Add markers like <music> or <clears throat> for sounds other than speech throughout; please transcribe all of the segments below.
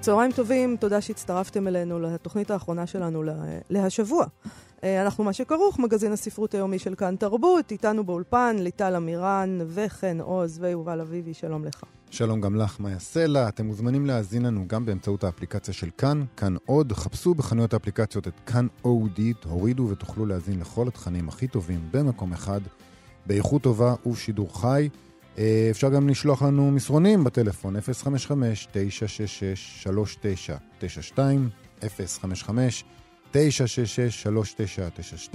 צהריים טובים, תודה שהצטרפתם אלינו לתוכנית האחרונה שלנו לה, להשבוע. אה, אנחנו מה שכרוך, מגזין הספרות היומי של כאן תרבות, איתנו באולפן ליטל אמירן וחן עוז ויובל אביבי, שלום לך. שלום גם לך, מאיה סלע. אתם מוזמנים להאזין לנו גם באמצעות האפליקציה של כאן, כאן עוד. חפשו בחנויות האפליקציות את כאן אודי, תורידו ותוכלו להאזין לכל התכנים הכי טובים במקום אחד, באיכות טובה ובשידור חי. אה, אפשר גם לשלוח לנו מסרונים בטלפון 055-966-3992, 055-966-3992,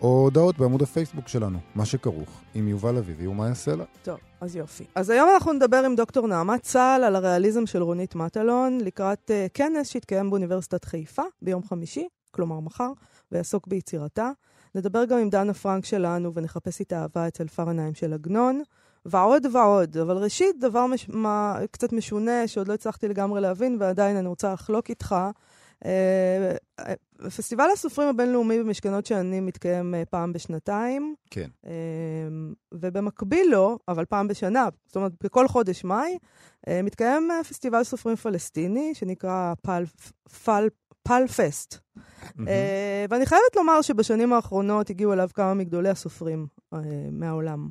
או הודעות בעמוד הפייסבוק שלנו, מה שכרוך, עם יובל אביבי ומאיה סלע. טוב, אז יופי. אז היום אנחנו נדבר עם דוקטור נעמת צה"ל על הריאליזם של רונית מטלון לקראת uh, כנס שהתקיים באוניברסיטת חיפה ביום חמישי, כלומר מחר, ויעסוק ביצירתה. נדבר גם עם דנה פרנק שלנו ונחפש איתה אהבה אצל פרניים של עגנון. ועוד ועוד. אבל ראשית, דבר מש... מה, קצת משונה שעוד לא הצלחתי לגמרי להבין, ועדיין אני רוצה לחלוק איתך. אה, פסטיבל הסופרים הבינלאומי במשכנות שאני מתקיים אה, פעם בשנתיים. כן. אה, ובמקביל לו, אבל פעם בשנה, זאת אומרת, בכל חודש מאי, מתקיים פסטיבל סופרים פלסטיני, שנקרא פל, פל, פל פסט. Mm-hmm. ואני חייבת לומר שבשנים האחרונות הגיעו אליו כמה מגדולי הסופרים מהעולם.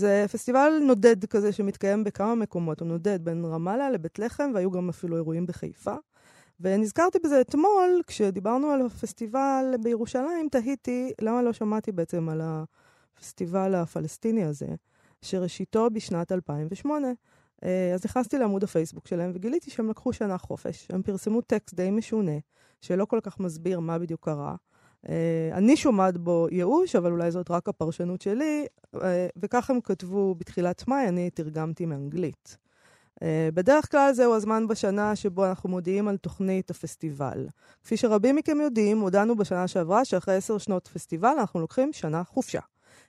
זה פסטיבל נודד כזה שמתקיים בכמה מקומות. הוא נודד בין רמאללה לבית לחם, והיו גם אפילו אירועים בחיפה. ונזכרתי בזה אתמול, כשדיברנו על הפסטיבל בירושלים, תהיתי למה לא שמעתי בעצם על הפסטיבל הפלסטיני הזה, שראשיתו בשנת 2008. אה, אז נכנסתי לעמוד הפייסבוק שלהם וגיליתי שהם לקחו שנה חופש. הם פרסמו טקסט די משונה, שלא כל כך מסביר מה בדיוק קרה. Uh, אני שומעת בו ייאוש, אבל אולי זאת רק הפרשנות שלי, uh, וכך הם כתבו בתחילת מאי, אני תרגמתי מאנגלית. Uh, בדרך כלל זהו הזמן בשנה שבו אנחנו מודיעים על תוכנית הפסטיבל. כפי שרבים מכם יודעים, הודענו בשנה שעברה שאחרי עשר שנות פסטיבל אנחנו לוקחים שנה חופשה.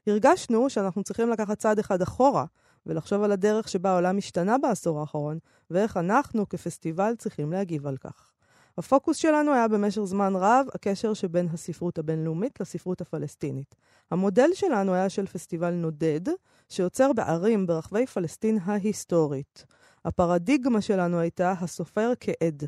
הרגשנו שאנחנו צריכים לקחת צעד אחד אחורה ולחשוב על הדרך שבה העולם השתנה בעשור האחרון, ואיך אנחנו כפסטיבל צריכים להגיב על כך. הפוקוס שלנו היה במשך זמן רב הקשר שבין הספרות הבינלאומית לספרות הפלסטינית. המודל שלנו היה של פסטיבל נודד, שיוצר בערים ברחבי פלסטין ההיסטורית. הפרדיגמה שלנו הייתה הסופר כעד.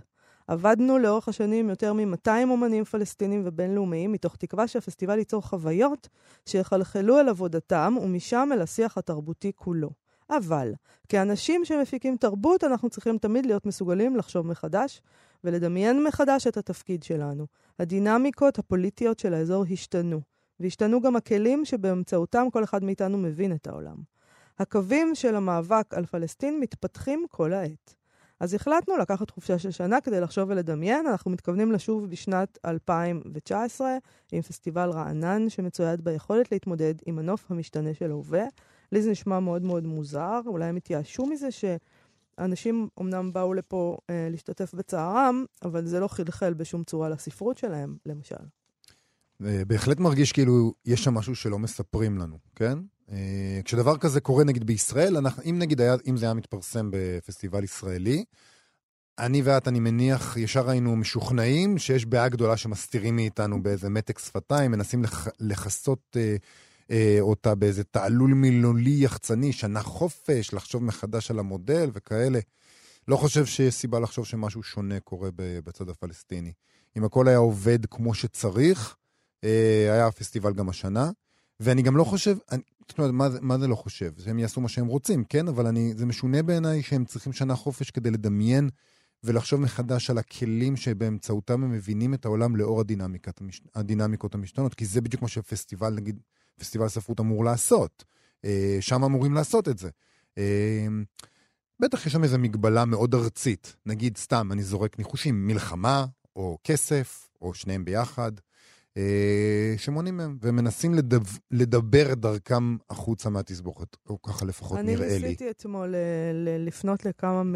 עבדנו לאורך השנים יותר מ-200 אומנים פלסטינים ובינלאומיים, מתוך תקווה שהפסטיבל ייצור חוויות שיחלחלו אל עבודתם, ומשם אל השיח התרבותי כולו. אבל, כאנשים שמפיקים תרבות, אנחנו צריכים תמיד להיות מסוגלים לחשוב מחדש ולדמיין מחדש את התפקיד שלנו. הדינמיקות הפוליטיות של האזור השתנו, והשתנו גם הכלים שבאמצעותם כל אחד מאיתנו מבין את העולם. הקווים של המאבק על פלסטין מתפתחים כל העת. אז החלטנו לקחת חופשה של שנה כדי לחשוב ולדמיין. אנחנו מתכוונים לשוב בשנת 2019 עם פסטיבל רענן שמצויד ביכולת להתמודד עם הנוף המשתנה של ההווה. לי זה נשמע מאוד מאוד מוזר, אולי הם התייאשו מזה ש... אנשים אמנם באו לפה אה, להשתתף בצערם, אבל זה לא חלחל בשום צורה לספרות שלהם, למשל. בהחלט מרגיש כאילו יש שם משהו שלא מספרים לנו, כן? אה, כשדבר כזה קורה נגיד בישראל, אנחנו, אם נגיד היה, אם זה היה מתפרסם בפסטיבל ישראלי, אני ואת, אני מניח, ישר היינו משוכנעים שיש בעיה גדולה שמסתירים מאיתנו באיזה מתק שפתיים, מנסים לח, לכסות אה, אה, אותה באיזה תעלול מילולי יחצני, שנה חופש, לחשוב מחדש על המודל וכאלה. לא חושב שיש סיבה לחשוב שמשהו שונה קורה בצד הפלסטיני. אם הכל היה עובד כמו שצריך, אה, היה פסטיבל גם השנה. ואני גם לא חושב, אני, זאת אומרת, מה, מה זה לא חושב? שהם יעשו מה שהם רוצים, כן? אבל אני, זה משונה בעיניי שהם צריכים שנה חופש כדי לדמיין ולחשוב מחדש על הכלים שבאמצעותם הם מבינים את העולם לאור הדינמיקות המשתנות, כי זה בדיוק מה שפסטיבל, נגיד, פסטיבל ספרות אמור לעשות. אה, שם אמורים לעשות את זה. אה, בטח יש שם איזו מגבלה מאוד ארצית. נגיד, סתם, אני זורק ניחושים, מלחמה, או כסף, או שניהם ביחד. אה, שמונעים מהם, ומנסים לדב, לדבר את דרכם החוצה מהתסבוכת, או ככה לפחות נראה לי. אני ניסיתי אתמול אה, לפנות לכמה, מ...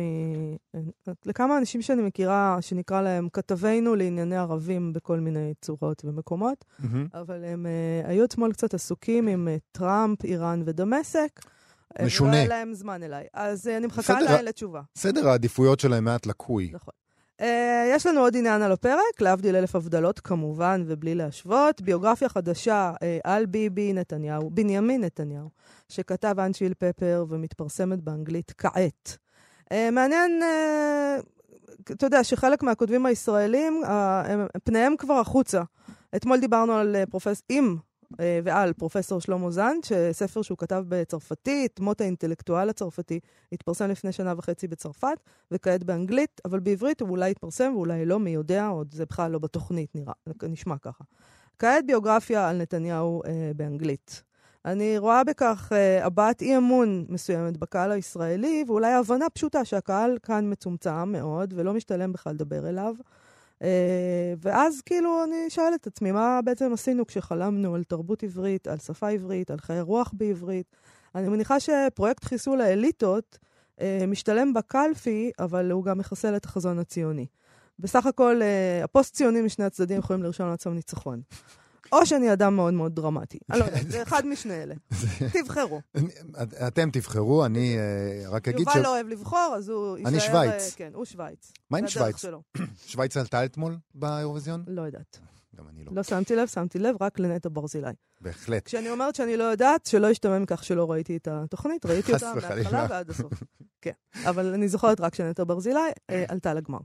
לכמה אנשים שאני מכירה, שנקרא להם כתבינו לענייני ערבים בכל מיני צורות ומקומות, מהמם. אבל הם uh, היו אתמול קצת עסוקים עם טראמפ, איראן ודמשק. אה, משונה. ולא היה להם זמן אליי. אז אני מחכה. עדיין לתשובה. סדר העדיפויות שלהם מעט לקוי. נכון. Uh, יש לנו עוד עניין על הפרק, להבדיל אלף הבדלות כמובן, ובלי להשוות. ביוגרפיה חדשה uh, על ביבי נתניהו, בנימין נתניהו, שכתב אנשיל פפר ומתפרסמת באנגלית כעת. Uh, מעניין, אתה יודע, שחלק מהכותבים הישראלים, הם, פניהם כבר החוצה. אתמול דיברנו על פרופס... עם אה, ועל פרופסור שלמה זנד, שספר שהוא כתב בצרפתית, מות האינטלקטואל הצרפתי, התפרסם לפני שנה וחצי בצרפת, וכעת באנגלית, אבל בעברית הוא אולי יתפרסם ואולי לא, מי יודע, עוד זה בכלל לא בתוכנית, נראה, נשמע ככה. כעת ביוגרפיה על נתניהו אה, באנגלית. אני רואה בכך אה, הבעת אי אמון מסוימת בקהל הישראלי, ואולי הבנה פשוטה שהקהל כאן מצומצם מאוד, ולא משתלם בכלל לדבר אליו. אה, ואז כאילו אני שואלת את עצמי, מה בעצם עשינו כשחלמנו על תרבות עברית, על שפה עברית, על חיי רוח בעברית? אני מניחה שפרויקט חיסול האליטות אה, משתלם בקלפי, אבל הוא גם מחסל את החזון הציוני. בסך הכל, אה, הפוסט-ציונים משני הצדדים יכולים לרשום לעצמם ניצחון. או שאני אדם מאוד מאוד דרמטי. אני לא יודעת, זה אחד משני אלה. <laughs> תבחרו. <laughs> אתם תבחרו, אני אה, רק אגיד ש... יובל לא אוהב לבחור, אז הוא יישאר... אני שווייץ. אה, כן, הוא שווייץ. מה עם שווייץ? <clears throat> שווייץ עלתה אתמול באירוויזיון? לא יודעת. גם אני לא. לא שמתי לב, שמתי לב רק לנטע ברזילי. בהחלט. כשאני אומרת שאני לא יודעת, שלא ישתמע מכך שלא ראיתי את התוכנית, <laughs> ראיתי אותה. מההתחלה ועד הסוף. כן, אבל אני זוכרת רק שנטע ברזילי אה, עלתה לגמר,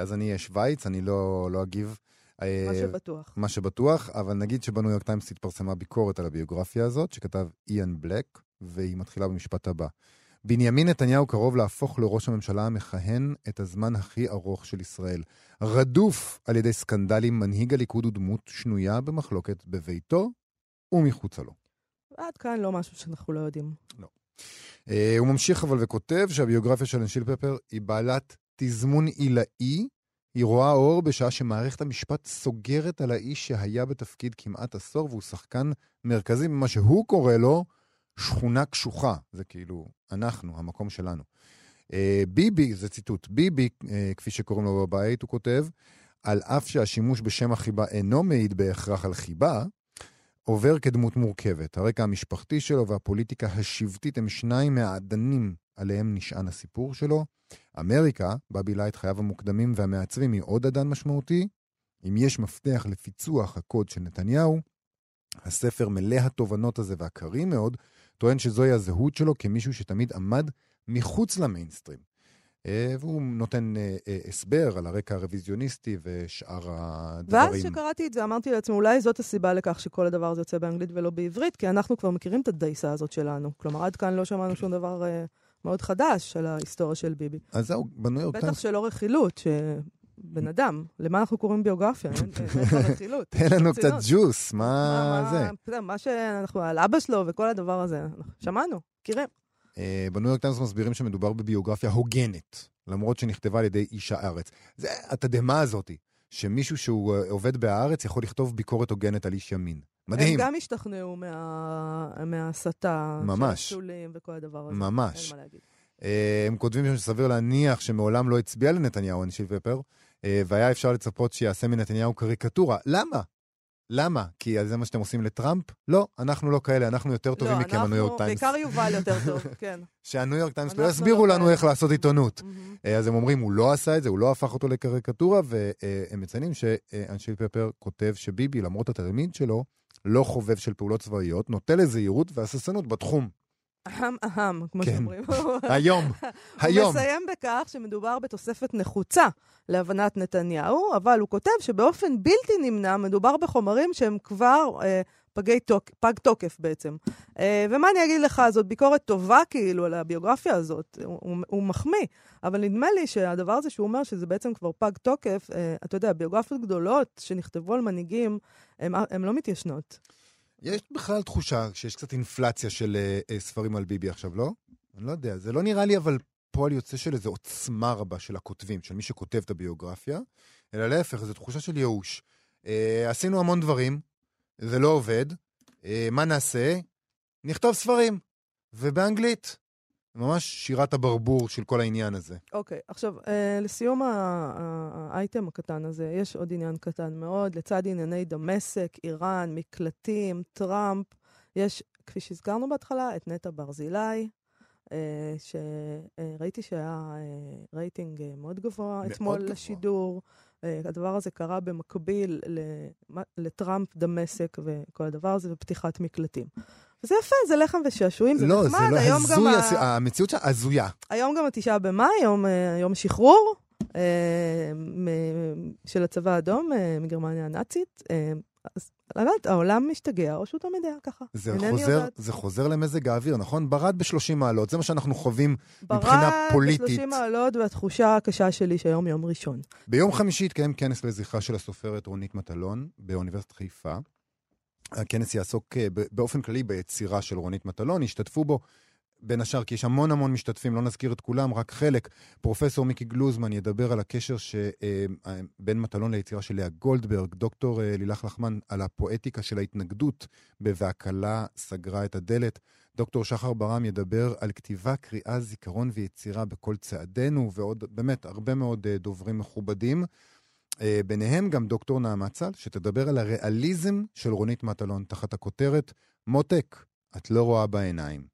אז אני אהיה שווייץ, אני לא לא אגיב. אה, מה שבטוח. מה שבטוח, אבל נגיד שבניו יורק טיימס התפרסמה ביקורת על הביוגרפיה הזאת, שכתב איאן בלק, והיא מתחילה במשפט הבא. בנימין נתניהו קרוב להפוך לראש הממשלה המכהן את הזמן הכי ארוך של ישראל. רדוף על ידי סקנדלים, מנהיג הליכוד הוא דמות שנויה במחלוקת בביתו ומחוצה לו. עד כאן לא משהו שאנחנו לא יודעים. אה, הוא ממשיך אבל וכותב שהביוגרפיה של אנשיל פפר היא בעלת תזמון עילאי. היא רואה אור בשעה שמערכת המשפט סוגרת על האיש שהיה בתפקיד כמעט עשור, והוא שחקן מרכזי במה שהוא קורא לו שכונה קשוחה. זה כאילו, אנחנו, המקום שלנו. אה, ביבי, זה ציטוט, ביבי, אה, כפי שקוראים לו בבית, הוא כותב, על אף שהשימוש בשם החיבה אינו מעיד בהכרח על חיבה, עובר כדמות מורכבת. הרקע המשפחתי שלו והפוליטיקה השבטית הם שניים מהאדנים עליהם נשען הסיפור שלו. אמריקה, בה בילה את חייו המוקדמים והמעצבים, היא עוד אדן משמעותי. אם יש מפתח לפיצוח הקוד של נתניהו, הספר מלא התובנות הזה והקרים מאוד, טוען שזוהי הזהות שלו כמישהו שתמיד עמד מחוץ למיינסטרים. אה, והוא נותן אה, אה, הסבר על הרקע הרוויזיוניסטי ושאר הדברים. ואז כשקראתי את זה, אמרתי לעצמי, אולי זאת הסיבה לכך שכל הדבר הזה יוצא באנגלית ולא בעברית, כי אנחנו כבר מכירים את הדייסה הזאת שלנו. כלומר, עד כאן לא שמענו שום דבר מאוד חדש על ההיסטוריה של ביבי. אז זהו, בניו יורק בטח טיימס שלא רכילות, שבן אדם, למה אנחנו קוראים ביוגרפיה? אין <laughs> רכילות. תן לנו קצת. ג'וס, מה זה? מה שאנחנו, על אבא שלו וכל הדבר הזה, שמענו, מכירים. בניו יורק טיימס מסבירים שמדובר בביוגרפיה הוגנת, למרות שנכתבה על ידי איש הארץ. זה התדהמה הזאת, שמישהו שהוא אה, עובד בהארץ יכול לכתוב ביקורת הוגנת על איש ימין. מדהים, הם גם השתכנעו מה- מההסתה, ממש. של השולים וכל הדבר הזה. ממש. אין מה להגיד. אה, הם כותבים שם שסביר להניח שמעולם לא הצביע לנתניהו, אנשל פפר, אה, והיה אפשר לצפות שיעשה מנתניהו קריקטורה. למה? למה? כי זה מה שאתם עושים לטראמפ? לא, אנחנו לא כאלה, אנחנו יותר טובים מכם, הניו יורק אנחנו, טיימס. בעיקר יובל יותר טוב, <laughs> כן. שהניו יורק טיימס לא אנחנו יסבירו לא לנו כאלה. איך לעשות עיתונות. אה, אז הם אומרים, הוא לא עשה את זה, הוא לא הפך אותו לקריקטורה, והם מציינים שאנשל פפר כותב שביבי, למרות התדמית שלו, לא חובב של פעולות צבאיות, נוטה לזהירות והססנות בתחום. אהם אהם, כמו כן. שאומרים. היום, <laughs> הוא היום. מסיים בכך שמדובר בתוספת נחוצה להבנת נתניהו, אבל הוא כותב שבאופן בלתי נמנע מדובר בחומרים שהם כבר אה, פגי תוק, פג תוקף בעצם. אה, ומה אני אגיד לך, זאת ביקורת טובה כאילו על הביוגרפיה הזאת, הוא, הוא, מחמיא, אבל נדמה לי שהדבר הזה שהוא אומר שזה בעצם כבר פג תוקף, אה, אתה יודע, ביוגרפיות גדולות שנכתבו על מנהיגים, הן לא מתיישנות. יש בכלל תחושה שיש קצת אינפלציה של אה, ספרים על ביבי עכשיו, לא? אני לא יודע, זה לא נראה לי אבל פועל יוצא של איזו עוצמה רבה של הכותבים, של מי שכותב את הביוגרפיה, אלא להפך, זו תחושה של ייאוש. אה, עשינו המון דברים, זה לא עובד, אה, מה נעשה? נכתוב ספרים, ובאנגלית. ממש שירת הברבור של כל העניין הזה. אוקיי, עכשיו, אה, לסיום האייטם הקטן הזה, יש עוד עניין קטן מאוד. לצד ענייני דמשק, איראן, מקלטים, טראמפ, יש, כפי שהזכרנו בהתחלה, את נטע ברזילי, שראיתי שהיה אה, רייטינג אה, מאוד גבוה מאוד אתמול גבוה. לשידור. אה, הדבר הזה קרה במקביל לטראמפ, דמשק וכל הדבר הזה, ופתיחת מקלטים. וזה יפה, זה לחם ושעשועים, זה לא, נחמד. זה לא היום גם הזוי, ה- הס- המציאות שלה הזויה. היום גם התשעה במאי, יום, אה, יום השחרור אה, מ- של הצבא האדום אה, מגרמניה הנאצית. אה, אז לא יודעת, העולם משתגע, או שהוא תמיד היה ככה. זה חוזר. זה חוזר למזג האוויר, נכון? ברד ב-30 מעלות, זה מה שאנחנו חווים מבחינה ברד פוליטית. ב-30 מעלות, והתחושה הקשה שלי שהיום יום ראשון. ביום חמישי התקיים כנס לזכרה של הסופרת רונית מטלון באוניברסיטת חיפה. הכנס יעסוק אה, באופן כללי ביצירה של רונית מטלון, השתתפו בו בין השאר, כי יש המון המון משתתפים, לא נזכיר את כולם, רק חלק. פרופסור מיקי גלוזמן ידבר על הקשר שבין מטלון ליצירה של לאה גולדברג, דוקטור אה, לילך לחמן על הפואטיקה של ההתנגדות ב"והכלה סגרה את הדלת". דוקטור שחר ברם ידבר על כתיבה, קריאה, זיכרון ויצירה בכל צעדינו, ועוד באמת הרבה מאוד אה, דוברים מכובדים. אה, ביניהם גם דוקטור נעמה צל, שתדבר על הריאליזם של רונית מטלון תחת הכותרת מותק, את לא רואה בעיניים.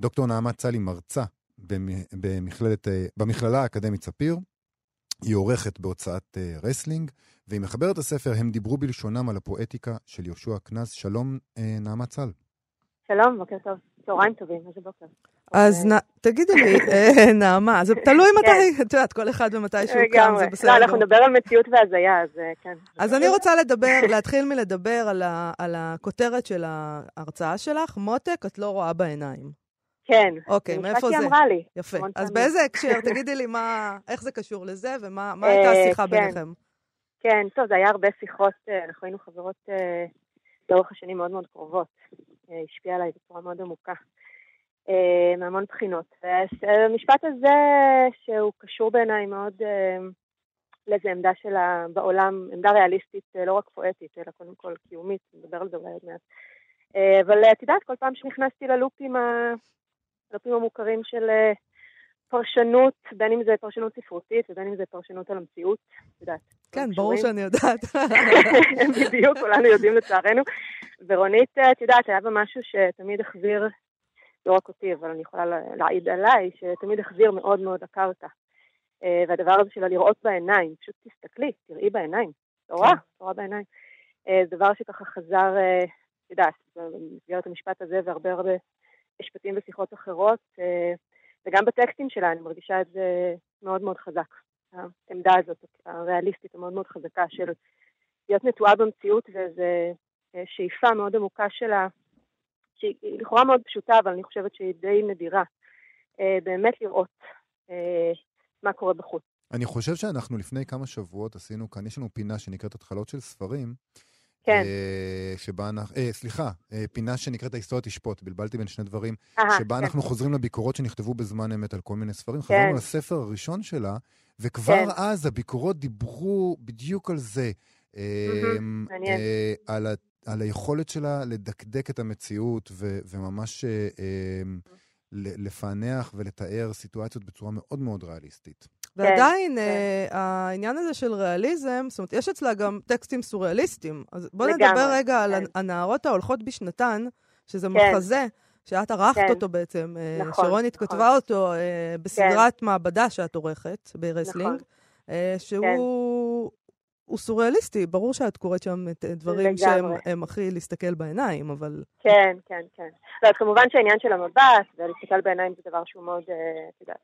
דוקטור נעמה צל היא מרצה במ- במכללת, במכללה האקדמית ספיר. היא עורכת בהוצאת אה, רסלינג, והיא מחברת הספר "הם דיברו בלשונם על הפואטיקה" של יהושע קנז. שלום, אה, נעמה צל. שלום, בוקר טוב. צהריים טובים, איזה בוקר. אז אוקיי. תגידי לי, אה, <laughs> נעמה, זה תלוי מתי, את יודעת, כל אחד ומתי שהוא קם. זה לא, בסדר. אנחנו נדבר על מציאות והזיה, אז כן. אז אני רוצה לדבר, להתחיל מלדבר על הכותרת של ההרצאה שלך, מותק, את לא רואה בעיניים. כן. אוקיי, מאיפה זה? אמרה לי. יפה. אז פעמים. באיזה הקשר, תגידי לי מה, איך זה קשור לזה, ומה <laughs> מה אה, הייתה השיחה כן. ביניכם? כן, טוב, זה היה הרבה שיחות, אה, אנחנו היינו חברות אה, לאורך השנים מאוד מאוד קרובות. אה, השפיע עליי בצורה מאוד עמוקה. אה, מהמון בחינות. והמשפט הזה, שהוא קשור בעיניי מאוד אה, לאיזה עמדה שלה בעולם, עמדה ריאליסטית, אה, לא רק פואטית, אלא קודם כל קיומית, נדבר על זה אולי עוד מעט. אה, אבל אה, את יודעת, כל פעם שנכנסתי ללופים, ה... ללופים המוכרים של אה, פרשנות, בין אם זה פרשנות ספרותית ובין אם זה פרשנות על המציאות, את יודעת. כן, ברור קשורים. שאני יודעת. <laughs> בדיוק, כולנו יודעים לצערנו. ורונית, את יודעת, היה בה משהו שתמיד החזיר, לא רק אותי, אבל אני יכולה לה- להעיד עליי, שתמיד החזיר מאוד מאוד לקרקע. אה, והדבר הזה של לראות בעיניים, פשוט תסתכלי, תראי בעיניים. לא רואה, כן. לא רואה בעיניים. אה, זה דבר שככה חזר, אה, את יודעת, במסגרת המשפט הזה והרבה הרבה משפטים ושיחות אחרות, אה, וגם בטקסטים שלה אני מרגישה את זה מאוד מאוד חזק. העמדה הזאת, הריאליסטית המאוד מאוד חזקה של להיות נטועה במציאות ואיזו אה, שאיפה מאוד עמוקה שלה, שהיא לכאורה מאוד פשוטה, אבל אני חושבת שהיא די נדירה. אה, באמת לראות מה קורה בחוץ. אני חושב שאנחנו לפני כמה שבועות עשינו כאן, יש לנו פינה שנקראת התחלות של ספרים. כן. אה, שבה אנחנו, אה, סליחה, אה, פינה שנקראת ההיסטוריה תשפוט, בלבלתי בין שני דברים, אהה, שבה כן. אנחנו חוזרים לביקורות שנכתבו בזמן אמת על כל מיני ספרים. חזרנו לספר הראשון שלה, וכבר כן. אז הביקורות דיברו בדיוק על זה. אה. אה, על, ה, על היכולת שלה לדקדק את המציאות ו, וממש אה, אה, ל- לפענח ולתאר סיטואציות בצורה מאוד מאוד ריאליסטית. ועדיין, כן. אה, העניין הזה של ריאליזם, זאת אומרת, יש אצלה גם טקסטים סוריאליסטיים. אז בואו לגמרי, נדבר רגע על כן. הנערות ההולכות בשנתן, שזה כן. מחזה. שאת ערכת כן. אותו בעצם, אה, נכון, שרונית נכון. כתבה אותו אה, בסדרת מעבדה שאת עורכת ברסלינג, נכון. שהוא הוא סוריאליסטי. ברור שאת קוראת שם את דברים שהם לגמרי. הם הכי להסתכל בעיניים, אבל כן, כן, כן. לא, אז כמובן שהעניין של המבט ולהסתכל בעיניים זה דבר שהוא מאוד, את יודעת,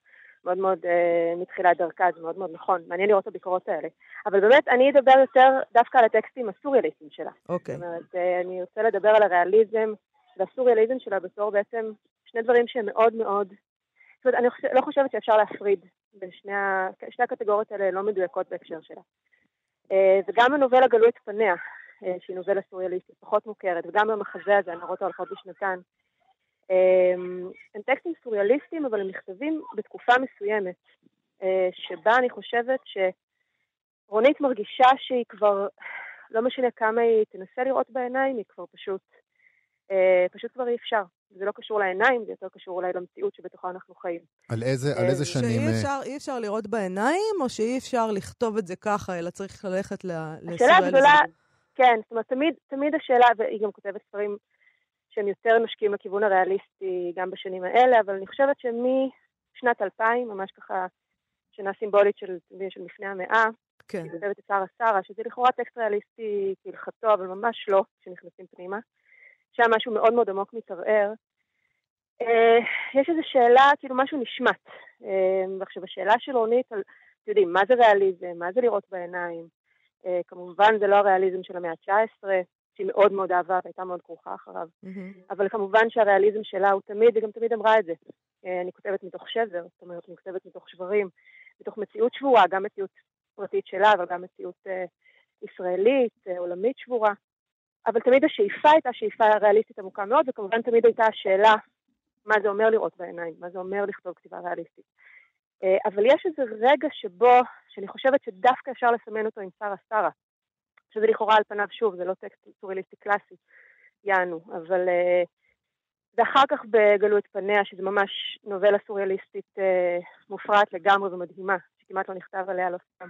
מאוד מאוד אה, מתחילת דרכה, זה מאוד מאוד נכון. מעניין לראות את הביקורות האלה. אבל באמת, אני אדבר יותר דווקא על הטקסטים הסוריאליסטיים שלה. אוקיי. זאת אומרת, אה, אני רוצה לדבר על הריאליזם והסוריאליזם שלה בתור בעצם שני דברים שהם מאוד מאוד... זאת אומרת, אני חושב, לא חושבת שאפשר להפריד בין שני, ה... שני הקטגוריות האלה לא מדויקות בהקשר שלה. אה, וגם הנובלה גלו את פניה, אה, שהיא נובלה סוריאליסטית, פחות מוכרת, וגם במחזה הזה, הנערות ההולכות בשנתן. אה, הם טקסטים סוריאליסטיים, אבל הם נכתבים בתקופה מסוימת, אה, שבה אני חושבת שרונית מרגישה שהיא כבר לא משנה כמה היא תנסה לראות בעיניים, היא כבר פשוט, אה, פשוט כבר אי אפשר. זה לא קשור לעיניים, זה יותר קשור אולי למציאות שבתוכה אנחנו חיים. על איזה, על איזה שנים... שאי אה, אפשר, אי אפשר לראות בעיניים, או שאי אפשר לכתוב את זה ככה, אלא צריך ללכת ל- השאלה לסוריאליזם? הגדולה, כן, זאת אומרת, תמיד, תמיד השאלה, והיא גם כותבת ספרים שהם יותר נושקים לכיוון הריאליסטי גם בשנים האלה, אבל אני חושבת שמשנת 2000, ממש ככה, שנה סימבולית של, של מפני המאה, כן. כותבת את שרה שרה, שזה לכאורה טקסט ריאליסטי כהלכתו, אבל ממש לא, כשנכנסים פנימה. שם משהו מאוד מאוד עמוק מתערער. אה, יש איזו שאלה, כאילו משהו נשמט. אה, ועכשיו, השאלה של רונית, על, אתם יודעים, מה זה ריאליזם, מה זה לראות בעיניים? אה, כמובן, זה לא הריאליזם של המאה ה-19, שהיא מאוד מאוד אהבה והייתה מאוד כרוכה אחריו. מהמם. אבל כמובן שהריאליזם שלה הוא תמיד, היא גם תמיד אמרה את זה. אה, אני כותבת מתוך שבר, זאת אומרת, אני כותבת מתוך שברים, מתוך מציאות שבורה, גם מציאות פרטית שלה, אבל גם מציאות אה, ישראלית, אה, עולמית שבורה. אבל תמיד השאיפה הייתה שאיפה ריאליסטית עמוקה מאוד, וכמובן תמיד הייתה השאלה מה זה אומר לראות בעיניים, מה זה אומר לכתוב כתיבה ריאליסטית. אה, אבל יש איזה רגע שבו, שאני חושבת שדווקא אפשר לסמן אותו עם שרה שרה, שזה לכאורה על פניו, שוב, זה לא טקסט סוריאליסטי קלאסי, יענו, אבל אה, ואחר כך בגלו את פניה, שזה ממש נובלה סוריאליסטית אה, מופרעת לגמרי ומדהימה, שכמעט לא נכתב עליה לא סתם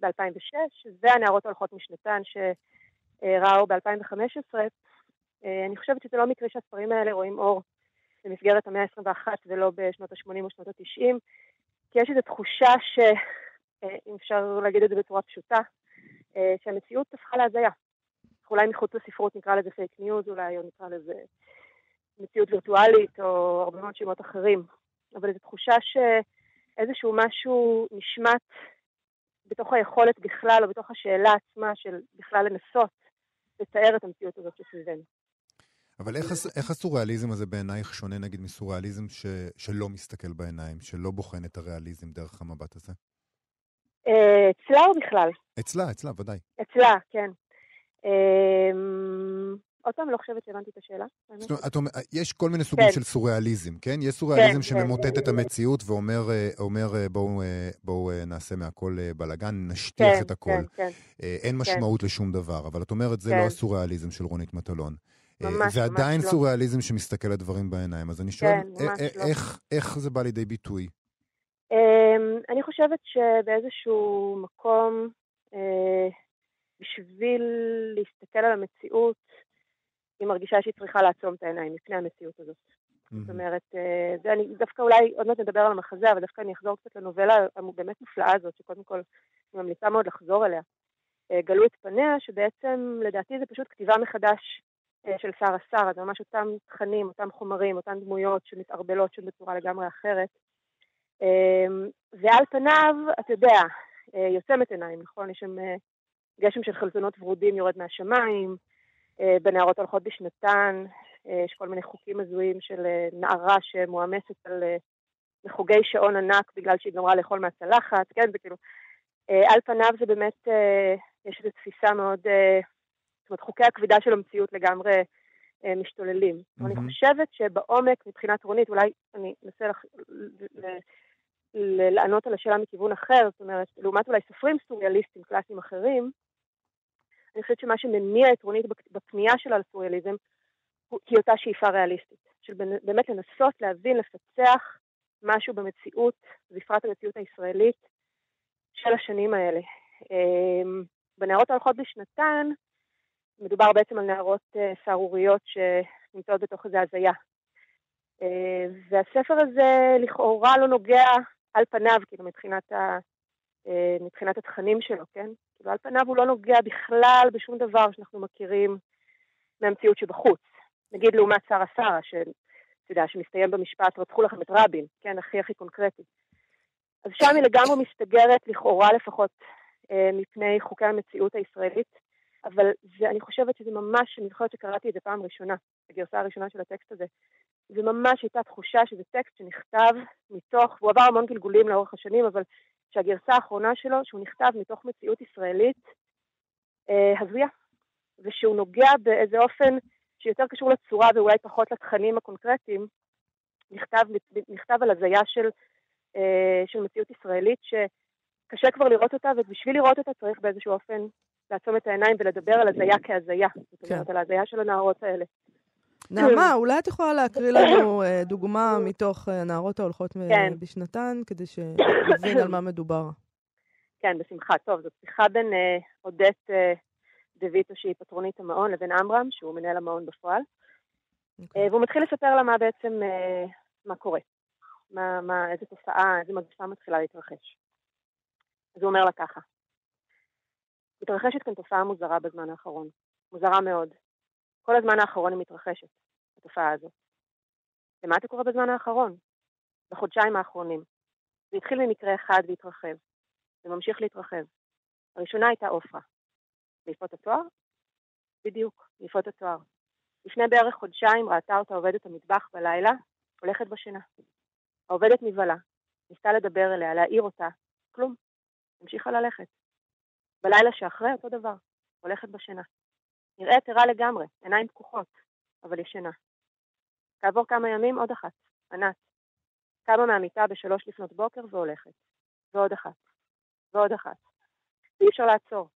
ב-2006, והנערות הולכות משנתן שראה אור ב-2015. אה, אני חושבת שזה לא מקרה שהספרים האלה רואים אור במסגרת המאה ה-21 ולא בשנות ה-80 או שנות ה-90, כי יש איזו תחושה ש... אם אפשר להגיד את זה בצורה פשוטה, שהמציאות הפכה להזיה. אולי מחוץ לספרות נקרא לזה פייק ניוז אולי, או נקרא לזה מציאות וירטואלית, או הרבה מאוד שמות אחרים. אבל זו תחושה שאיזשהו משהו נשמט בתוך היכולת בכלל, או בתוך השאלה עצמה של בכלל לנסות לתאר את המציאות הזאת שסביבנו. אבל איך, איך הסוריאליזם הזה בעינייך שונה נגיד מסוריאליזם ש, שלא מסתכל בעיניים, שלא בוחן את הריאליזם דרך המבט הזה? אצלה או בכלל? אצלה, אצלה, ודאי. אצלה, כן. אמ, עוד פעם, לא חושבת שהבנתי את השאלה. זאת אומרת, אומר, יש כל מיני סוגים כן. של סוריאליזם, כן? יש סוריאליזם כן, שממוטט כן. את המציאות ואומר, אה, אומר, אה, בואו, אה, בואו נעשה מהכל בלאגן, נשטיח כן, את הכל. כן, כן. אין משמעות לשום דבר, אבל את אומרת, זה כן. לא הסוריאליזם של רונית מטלון. ממש, זה ממש עדיין לא. סוריאליזם שמסתכל על דברים בעיניים. אז אני שואל, כן, ממש אה, לא. איך- איך זה בא לידי ביטוי? אמ, אני חושבת שבאיזשהו מקום, אה, בשביל להסתכל על המציאות, היא מרגישה שהיא צריכה לעצום את העיניים לפני המציאות הזאת. זאת אומרת, אה, זה אני דווקא אולי, עוד מעט נדבר על המחזה, אבל דווקא אני אחזור קצת לנובלה הבאמת מופלאה הזאת, שקודם כל אני ממליצה מאוד לחזור אליה. אה, גלו את פניה, שבעצם לדעתי זה פשוט כתיבה מחדש אה, של שרה שרה, זה ממש אותם תכנים, אותם חומרים, אותן דמויות שמתערבלות שם בצורה לגמרי אחרת. אה, ועל פניו, אתה יודע, אה, היא עוצמת עיניים, נכון? יש שם אה, גשם של חלזונות ורודים יורד מהשמיים, אה, בנערות הולכות בשנתן, יש כל מיני חוקים הזויים של נערה שמועמסת על מחוגי שעון ענק בגלל שהיא גמרה לאכול מהצלחת, כן, זה כאילו, על פניו זה באמת, יש איזו תפיסה מאוד, זאת אומרת, חוקי הכבידה של המציאות לגמרי משתוללים. Mm-hmm. אני. חושבת שבעומק, מבחינת רונית, אולי אני אנסה לח... לענות על השאלה מכיוון אחר, זאת אומרת, לעומת אולי סופרים סוריאליסטים קלאסיים אחרים, אני חושבת שמה שמניע את רונית בפ- בפנייה שלה לסוריאליזם היא אותה שאיפה ריאליסטית, של באמת לנסות להבין, לפצח משהו במציאות, בפרט המציאות הישראלית של השנים האלה. אמ, בנערות ההולכות בשנתן, מדובר בעצם על נערות אה, סהרוריות שנמצאות בתוך איזו הזיה. אה, והספר הזה לכאורה לא נוגע על פניו, כאילו מבחינת, ה, אה, מבחינת התכנים שלו, כן? כאילו על פניו הוא לא נוגע בכלל בשום דבר שאנחנו מכירים מהמציאות שבחוץ. נגיד לעומת שרה שרה, שאתה יודע, שמסתיים במשפט, רצחו לכם את רבין, כן, הכי הכי קונקרטי. אז שם היא לגמרי מסתגרת, לכאורה לפחות, אה, מפני חוקי המציאות הישראלית, אבל זה, אני חושבת שזה ממש, אני זוכרת שקראתי את זה פעם ראשונה, הגרסה הראשונה של הטקסט הזה, זה ממש הייתה תחושה שזה טקסט שנכתב מתוך, והוא עבר המון גלגולים לאורך השנים, אבל שהגרסה האחרונה שלו, שהוא נכתב מתוך מציאות ישראלית אה, הזויה, ושהוא נוגע באיזה אופן שיותר קשור לצורה ואולי פחות לתכנים הקונקרטיים, נכתב, נכתב על הזיה של, אה, של מציאות ישראלית שקשה כבר לראות אותה, ובשביל לראות אותה צריך באיזשהו אופן לעצום את העיניים ולדבר על הזיה כהזיה. זאת כן. אומרת, על ההזיה של הנערות האלה. נעמה, אולי את יכולה להקריא לנו אה, דוגמה מתוך אה, הנערות ההולכות מ- כן. בשנתן, כדי שנבין <coughs> על מה מדובר. כן, בשמחה. טוב, זאת שיחה בין אה, עודט אה, דויטו, שהיא פטרונית המעון, לבין עמרם, שהוא מנהל המעון בפועל. אוקיי. אה, והוא מתחיל לספר לה מה בעצם, אה, מה קורה. מה, מה, איזה תופעה, איזה מגפה מתחילה להתרחש. אז הוא אומר לה ככה, מתרחשת כאן תופעה מוזרה בזמן האחרון. מוזרה מאוד. כל הזמן האחרון היא מתרחשת, התופעה הזאת. ומה אתה קורה בזמן האחרון? בחודשיים האחרונים. זה התחיל ממקרה אחד והתרחב. זה ממשיך להתרחב. הראשונה הייתה עופרה. מיפות התואר? בדיוק, מיפות התואר. לפני בערך חודשיים ראתה אותה עובדת המטבח בלילה, הולכת בשינה. העובדת נבהלה, ניסתה לדבר אליה, להעיר אותה, כלום. המשיכה ללכת. בלילה שאחרי אותו דבר, הולכת בשינה. נראית ערה לגמרי, עיניים פקוחות, אבל ישנה. כעבור כמה ימים עוד אחת, ענת. קמה מהמיטה בשלוש לפנות בוקר והולכת. ועוד אחת. ועוד אחת. ואי אפשר לעצור.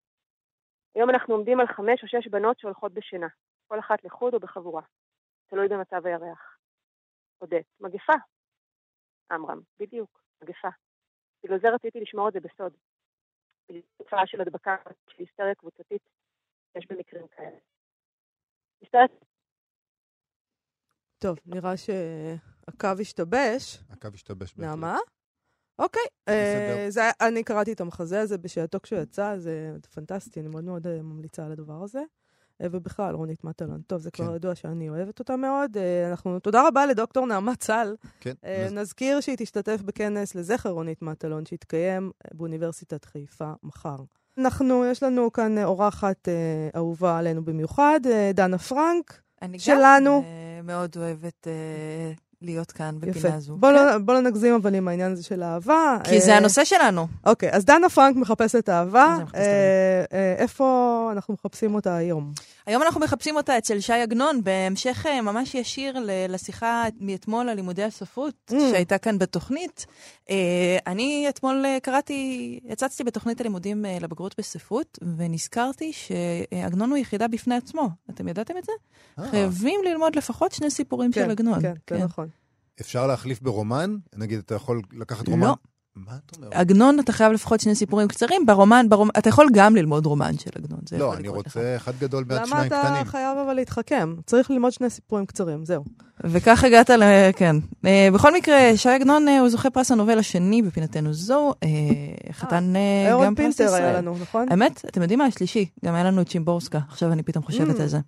היום אנחנו עומדים על חמש או שש בנות שהולכות בשינה, כל אחת לחוד או בחבורה. תלוי במצב הירח. עודד, מגפה. עמרם, בדיוק, מגפה. בגלל זה רציתי לשמור את זה בסוד. תופעה של הדבקה של היסטריה קבוצתית, יש במקרים כאלה. טוב, נראה שהקו השתבש. הקו השתבש. בהחלט. נעמה? אוקיי. אה, זה אני קראתי את המחזה הזה בשעתו כשהוא יצא, זה פנטסטי, אני מאוד מאוד אה, ממליצה על הדבר הזה. אה, ובכלל, רונית מטלון. טוב, זה כבר כן. ידוע שאני אוהבת אותה מאוד. אנחנו, תודה רבה לדוקטור נעמה צל. כן. נז- נזכיר שהיא תשתתף בכנס לזכר רונית מטלון, שיתקיים באוניברסיטת חיפה מחר. אנחנו, יש לנו כאן אה, אורחת אה, אהובה עלינו במיוחד, אה, דנה פרנק. אני שלנו. גם אה, מאוד אוהבת אה, להיות כאן יפה. בפינה הזו. בוא, כן. לא, בוא לא נגזים אבל עם העניין הזה של אהבה. כי זה אה, הנושא שלנו. אוקיי, אז דנה פרנק מחפשת אהבה. זה אה, אה, איפה אנחנו מחפשים אותה היום? היום אנחנו מחפשים אותה אצל שי עגנון, בהמשך אה, ממש ישיר ל- לשיחה מאתמול על לימודי הספרות, Mm. שהייתה כאן בתוכנית. אה, אני אתמול אה, קראתי, הצצתי בתוכנית הלימודים לבגרות בספרות, ונזכרתי שעגנון הוא יחידה בפני עצמו. אתם ידעתם את זה? אה, חייבים ללמוד לפחות שני סיפורים של עגנון. כן, זה נכון. אפשר להחליף ברומן? נגיד, אתה יכול לקחת לא. מה את אומרת? עגנון, אתה חייב לפחות שני סיפורים קצרים. ברומן, ברומן, אתה יכול גם ללמוד רומן של עגנון. לא, אני לקרות לך. רוצה אחד גדול בעד למה שניים אתה קטנים. חייב אבל להתחכם? צריך ללמוד שני סיפורים קצרים, זהו. וכך הגעת ל... כן. אה, בכל מקרה, שי עגנון אה, הוא זוכה פרס הנובל השני בפינתנו זו, אה, חתן הרולד גם פרס פינטר היה ישראל. לנו, נכון? האמת, אתם יודעים מה? השלישי. גם היה לנו את שימבורסקה. עכשיו אני פתאום חושבת Mm. על זה.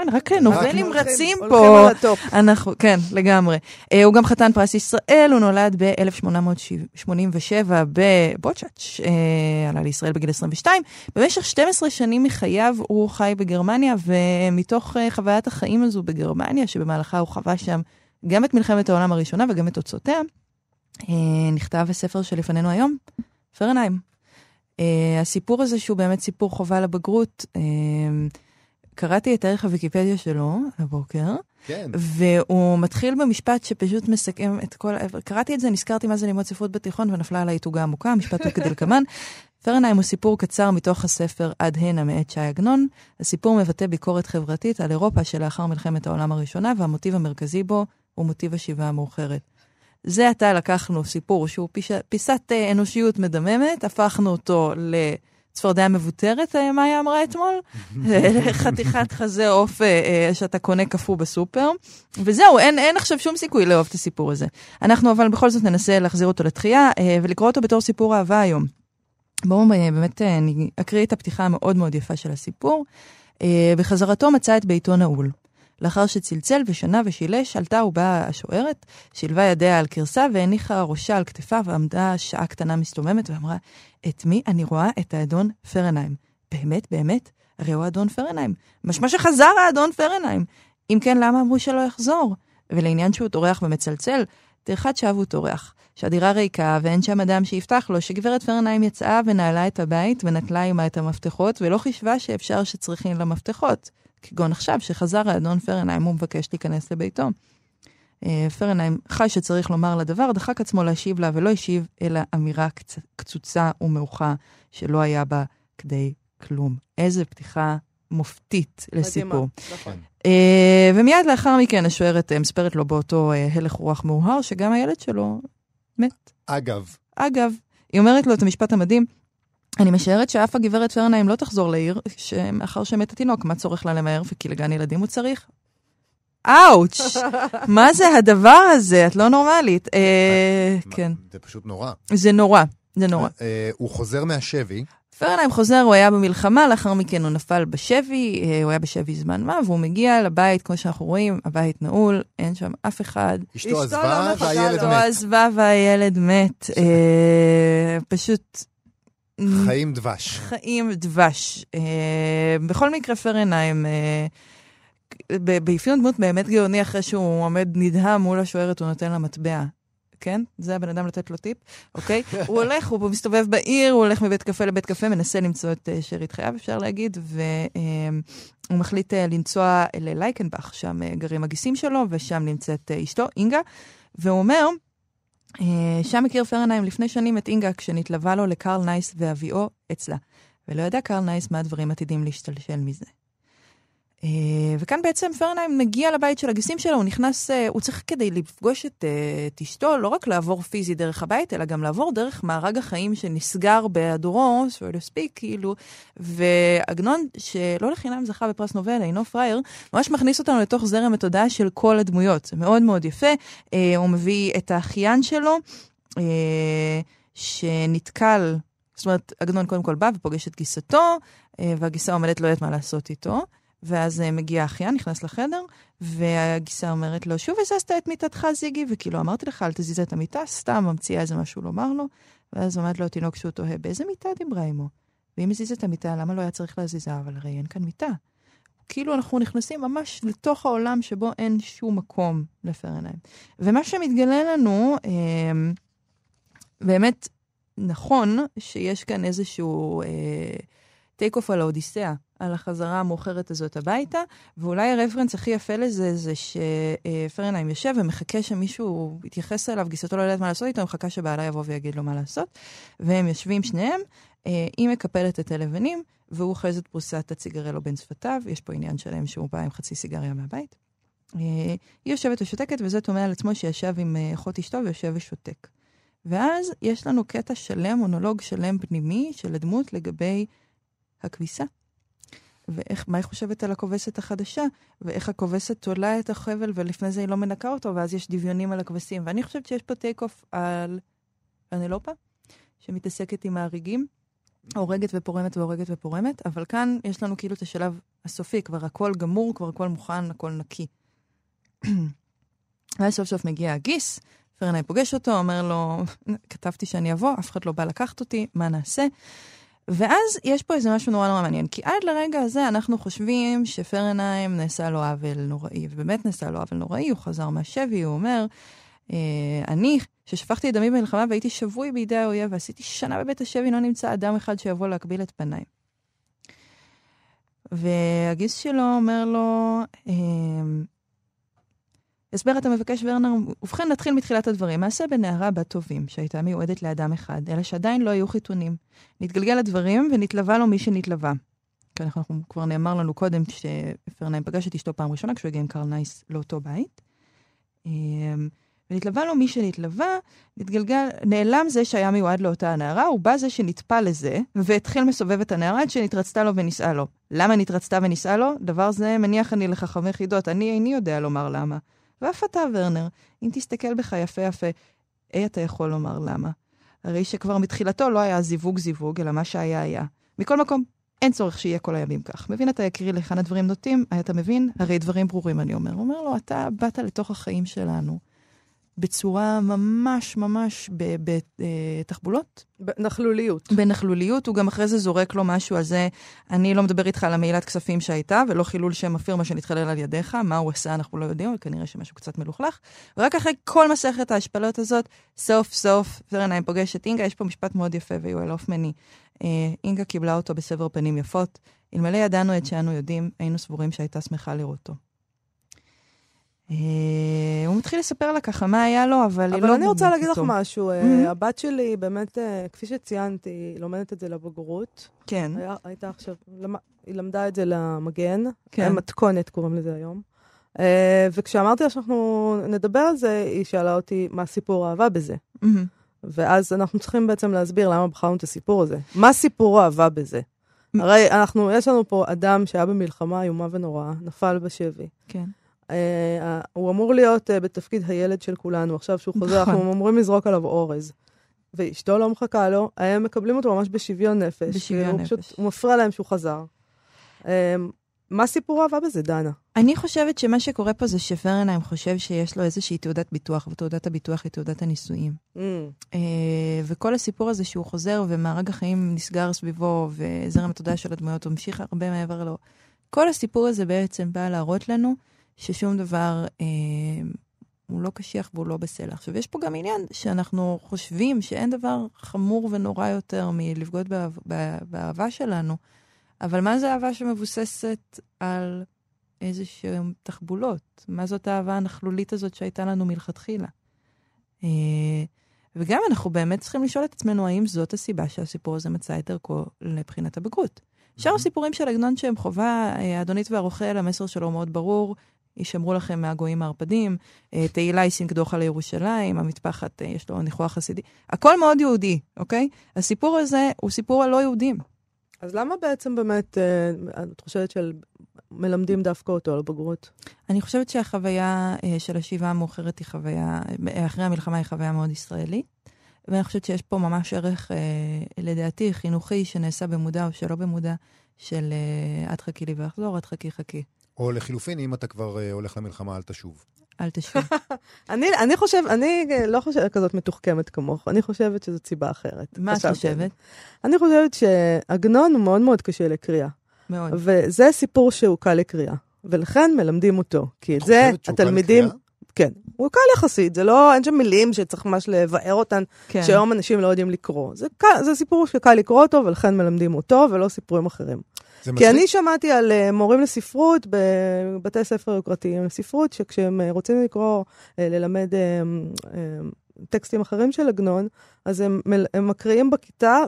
אין, רק נובלים הולכים- רצים הולכים פה. על הטופ. אנחנו, כן, לגמרי. אה, הוא גם חתן פרס ישראל, הוא נולד ב-1887 בבוצ'אץ', אה, עלה לישראל בגיל 22. במשך 12 שנים מחייו הוא חי בגרמניה, ומתוך אה, חוויית החיים הזו בגרמניה, שבמהלכה הוא חווה שם גם את מלחמת העולם הראשונה וגם את תוצאותיה, אה, נכתב הספר שלפנינו היום, פרנהיים. אה, הסיפור הזה, שהוא באמת סיפור חובה לבגרות, אה, קראתי את ערך הוויקיפדיה שלו הבוקר, כן. והוא מתחיל במשפט שפשוט מסכם את כל... קראתי את זה, נזכרתי מה זה ללמוד ספרות בתיכון, ונפלה עליי תוגה עמוקה, המשפט הוא כדלקמן. <laughs> פרנהיים הוא סיפור קצר מתוך הספר עד הנה מאת שי עגנון. הסיפור מבטא ביקורת חברתית על אירופה שלאחר מלחמת העולם הראשונה, והמוטיב המרכזי בו הוא מוטיב השיבה המאוחרת. זה עתה לקחנו סיפור שהוא פיש... פיסת אה, אנושיות מדממת, הפכנו אותו לצפרדע מבוטרת, אה, מאיה אמרה אתמול, <laughs> חתיכת חזה עוף אה, אה, שאתה קונה קפוא בסופר, וזהו, אין, אין עכשיו שום סיכוי לאהוב את הסיפור הזה. אנחנו אבל בכל זאת ננסה להחזיר אותו לתחייה ולקרוא אותו בתור סיפור אהבה היום. בואו באמת אני אקריא את הפתיחה המאוד מאוד יפה של הסיפור. בחזרתו מצא את ביתו נעול. לאחר שצלצל ושנה ושילש, עלתה ובאה השוערת, שילבה ידיה על כרסה והניחה ראשה על כתפיו, ועמדה שעה קטנה מסתוממת ואמרה, את מי אני רואה? את האדון פרנהיים. באמת, באמת? הרי הוא האדון פרנהיים. משמע שחזר האדון פרנהיים. אם כן, למה אמרו שלא יחזור? ולעניין שהוא טורח ומצלצל, טרחת שווא הוא טורח. שהדירה ריקה ואין שם אדם שיפתח לו, שגברת פרנהיים יצאה ונעלה את הבית ונטלה עימה את המפתחות, ולא חישבה שאפשר שצריכים לה מפתחות. כגון עכשיו, שחזר האדון פרנהיים, הוא מבקש להיכנס לביתו. אה, פרנהיים חי שצריך לומר לדבר, דחק עצמו להשיב לה ולא השיב, אלא אמירה קצ... קצוצה ומעוכה שלא היה בה כדי כלום. איזה פתיחה מופתית לסיפור. נכון. אה, ומיד לאחר מכן השוערת אה, מספרת לו באותו הלך רוח מאוהר, שגם הילד שלו מת. אגב, אגב, היא אומרת לו את המשפט המדהים, אני משערת שאף הגברת פרנהיים לא תחזור לעיר, שמאחר שמת התינוק, מה צורך לה למהר וכי לגן ילדים הוא צריך? אאוץ', <laughs> מה זה הדבר הזה? את לא נורמלית. אה, מה- כן, זה פשוט נורא. זה נורא, זה נורא. אה, הוא חוזר מהשבי, פרנהיים חוזר, הוא היה במלחמה, לאחר מכן הוא נפל בשבי, אה, הוא היה בשבי זמן מה, והוא מגיע לבית, כמו שאנחנו רואים, הבית נעול, אין שם אף אחד. אשתו עזבה לא מחכה והילד לו. אשתו מת. עזבה והילד מת. אה, פשוט... חיים דבש. חיים דבש. אה, בכל מקרה, פרנהיים, אה, באפיון דמות באמת גאוני, אחרי שהוא עומד נדהם מול השוערת, הוא נותן לה מטבע. כן? זה הבן אדם לתת לו טיפ, אוקיי? <laughs> הוא הולך, הוא מסתובב בעיר, הוא הולך מבית קפה לבית קפה, מנסה למצוא את אה, שארית חייו, אפשר להגיד, והוא מחליט לנסוע ללייקנבך, שם גרים הגיסים שלו, ושם נמצאת אשתו, אינגה, והוא אומר, שם הכיר פרנהיים לפני שנים את אינגה כשנתלווה לו לקרל נייס והביאו אצלה. ולא ידע קרל נייס מה הדברים עתידים להשתלשל מזה. אה, וכאן בעצם פרנהיים מגיע לבית של הגיסים שלו, הוא נכנס, אה, הוא צריך כדי לפגוש את, אה, את אשתו, לא רק לעבור פיזית דרך הבית, אלא גם לעבור דרך מארג החיים שנסגר בהיעדורו, so to speak, כאילו, ועגנון, שלא לחינם זכה בפרס נובל, אינו פראייר, ממש מכניס אותנו לתוך זרם התודעה של כל הדמויות. זה מאוד מאוד יפה. הוא מביא את האחיין שלו, שנתקל, זאת אומרת, עגנון קודם כל בא ופוגש את גיסתו, והגיסה עומדת לא יודעת מה לעשות איתו. ואז אה, מגיע האחיין, נכנס לחדר, והגיסה אומרת לו, שוב הזזת את מיטתך, זיגי? וכאילו, אמרתי לך, אל תזיז את המיטה, סתם ממציאה איזה משהו לומר לו. ואז עומד לו התינוק שהוא תוהה, באיזה מיטה דיברה עמו? ואם הזיז את המיטה, למה לא היה צריך להזיזה? אבל הרי אין כאן מיטה. כאילו אנחנו נכנסים ממש לתוך העולם שבו אין שום מקום לפרנהיים. ומה שמתגלה לנו, אה, באמת נכון שיש כאן איזשהו טייק אוף על האודיסאה, על החזרה המאוחרת הזאת הביתה, ואולי הרפרנס הכי יפה לזה זה שפרנהיים יושב ומחכה שמישהו יתייחס אליו, גיסתו לא יודעת מה לעשות איתו, מחכה שבעלה יבוא ויגיד לו מה לעשות, והם יושבים שניהם, אה, היא מקפלת את הלבנים, והוא אוחז את פרוסת הציגרלו בין שפתיו, יש פה עניין שלם שהוא בא עם חצי סיגריה מהבית. אה, היא יושבת ושותקת, וזה תומע על עצמו שישב עם אה, אחות אשתו ויושב ושותק. ואז יש לנו קטע שלם, מונולוג שלם פנימי של הדמות לגבי הכביסה. ואיך, מה היא חושבת על הכובסת החדשה, ואיך הכובסת תולה את החבל ולפני זה היא לא מנקה אותו, ואז יש דמיונים על הכבשים. ואני חושבת שיש פה טייק אוף על פנלופה, שמתעסקת עם ההריגים, הורגת ופורמת והורגת ופורמת, אבל כאן יש לנו כאילו את השלב הסופי, כבר הכל גמור, כבר הכל מוכן, הכל נקי. <clears throat> ואז סוף סוף מגיע הגיס, פרנאי פוגש אותו, אומר לו, כתבתי שאני אבוא, אף אחד לא בא לקחת אותי, מה נעשה? ואז יש פה איזה משהו נורא נורא מעניין, כי עד לרגע הזה אנחנו חושבים שפרנהיים נעשה לו עוול נוראי, ובאמת נעשה לו עוול נוראי, הוא חזר מהשבי, הוא אומר, אה, אני, ששפכתי את דמי במלחמה והייתי שבוי בידי האויב, ועשיתי שנה בבית השבי, לא נמצא אדם אחד שיבוא להקביל את פניי. והגיס שלו אומר לו, אה, הסבר אתה מבקש, ורנר, ובכן נתחיל מתחילת הדברים. מעשה בנערה בת טובים, שהייתה מיועדת לאדם אחד, אלא שעדיין לא היו חיתונים. נתגלגל לדברים ונתלווה לו מי שנתלווה. כי אנחנו כבר נאמר לנו קודם שפרנהיים פגש את אשתו פעם ראשונה כשהוא הגיע עם קרל נייס לאותו בית. אמ, ונתלווה לו מי שנתלווה, נתגלגל, נעלם זה שהיה מיועד לאותה הנערה, ובא זה שנטפל לזה, והתחיל מסובב את הנערה עד שנתרצתה לו ונישאה לו. למה נתרצתה ונישאה לו? דבר זה מניח אני לחכמי חידות, אני איני יודע לומר למה. ואף אתה, ורנר, אם תסתכל בך יפה יפה, אי אתה יכול לומר למה. הרי שכבר מתחילתו לא היה זיווג זיווג, אלא מה שהיה היה. מכל מקום, אין צורך שיהיה כל הימים כך. מבין אתה יקריא לכאן הדברים נוטים? אתה מבין? הרי דברים ברורים, אני אומר. אומר לו, אתה באת לתוך החיים שלנו בצורה ממש ממש בתחבולות. נכלוליות. בנכלוליות, הוא גם אחרי זה זורק לו משהו על זה, אני לא מדבר איתך על המעילת כספים שהייתה, ולא חילול שם הפירמה שנתחלל על ידיך, מה הוא עשה אנחנו לא יודעים, אבל כנראה שמשהו קצת מלוכלך. ורק אחרי כל מסכת ההשפלות הזאת, סוף סוף פרנהיים פוגש את אינגה, יש פה משפט מאוד יפה ויואל הופמני. אה, אינגה קיבלה אותו בסבר פנים יפות. אלמלא ידענו את שאנו יודעים, היינו סבורים שהייתה שמחה לראותו. אה, הוא מתחיל לספר לה ככה מה היה לו, אבל היא אבל לא... אני רוצה להגיד לך. משהו. אה. הבת שלי, באמת, אה, כפי שציינתי, היא לומדת את זה לבגרות. כן, הייתה עכשיו, היא למדה את זה למגן. כן. מתכונת קוראים לזה היום. וכשאמרתי לה שאנחנו נדבר על זה, היא שאלה אותי מה סיפור האהבה בזה. ואז אנחנו צריכים בעצם להסביר למה בחרנו את הסיפור הזה. מה סיפור האהבה בזה? הרי אנחנו, יש לנו פה אדם שהיה במלחמה איומה ונוראה, נפל בשבי. כן. אה, הוא אמור להיות אה, בתפקיד הילד של כולנו. עכשיו שהוא חוזר, נכון. אנחנו אמורים לזרוק עליו אורז. ואשתו לא מחכה לו, הם מקבלים אותו ממש בשוויון נפש. בשוויון הוא פשוט, נפש. הוא מפריע להם שהוא חזר. אה, מה סיפור האהבה בזה, דנה? אני חושבת שמה שקורה פה זה שפרנהיים חושב שיש לו איזושהי תעודת ביטוח, ותעודת הביטוח היא תעודת הנישואים. Mm, אה, וכל הסיפור הזה שהוא חוזר ומארג החיים נסגר סביבו, וזרם התודעה של הדמויות ממשיך הרבה מעבר לו. כל הסיפור הזה בעצם בא להראות לנו ששום דבר אה, הוא לא קשיח והוא לא בסלע. עכשיו, יש פה גם עניין שאנחנו חושבים שאין דבר חמור ונורא יותר מלבגוד באהב, בא- באהבה שלנו, אבל מה זה אהבה שמבוססת על איזשהן תחבולות? מה זאת האהבה הנכלולית הזאת שהייתה לנו מלכתחילה? אה, וגם אנחנו באמת צריכים לשאול את עצמנו האם זאת הסיבה שהסיפור הזה מצא את דרכו לבחינת הבגרות. שאר הסיפורים של עגנון שהם חובה, אה, האדונית והרוכל, המסר שלו מאוד ברור, יישמרו לכם מהגויים הערפדים, אה, תהילה היא סינקדוחה לירושלים, המטפחת, אה, יש לו ניחוח חסידי, הכל מאוד יהודי, אוקיי? הסיפור הזה הוא סיפור הלא יהודים. אז למה בעצם באמת, אה, את חושבת שמלמדים דווקא אותו על הבגרות? אני חושבת שהחוויה של השיבה המאוחרת היא חוויה, אחרי המלחמה היא חוויה מאוד ישראלית. ואני חושבת שיש פה ממש ערך, לדעתי, חינוכי, שנעשה במודע או שלא במודע, של את חכי לי ואחזור, את חכי חכי. או לחילופין, אם אתה כבר אה, הולך למלחמה, אל תשוב. אל תשבי. <laughs> אני, אני חושב, אני לא חושבת כזאת מתוחכמת כמוך, אני חושבת שזאת סיבה אחרת. מה את חושבת? אני חושבת שעגנון הוא מאוד מאוד קשה לקריאה, מאוד. וזה סיפור שהוא קל לקריאה, ולכן מלמדים אותו, כי את את זה חושבת שהוא קל התלמידים... לקריאה? כן, הוא קל יחסית, זה לא, אין שם מילים שצריך ממש לבאר אותן, כן. שהיום אנשים לא יודעים לקרוא. זה, קל, זה סיפור שקל לקרוא אותו, ולכן מלמדים אותו, ולא סיפורים אחרים. כי. אני שמעתי על uh, מורים לספרות בבתי ספר יוקרתיים לספרות, שכשהם uh, רוצים לקרוא, uh, ללמד uh, uh, טקסטים אחרים של עגנון, אז הם, הם מקריאים בכיתה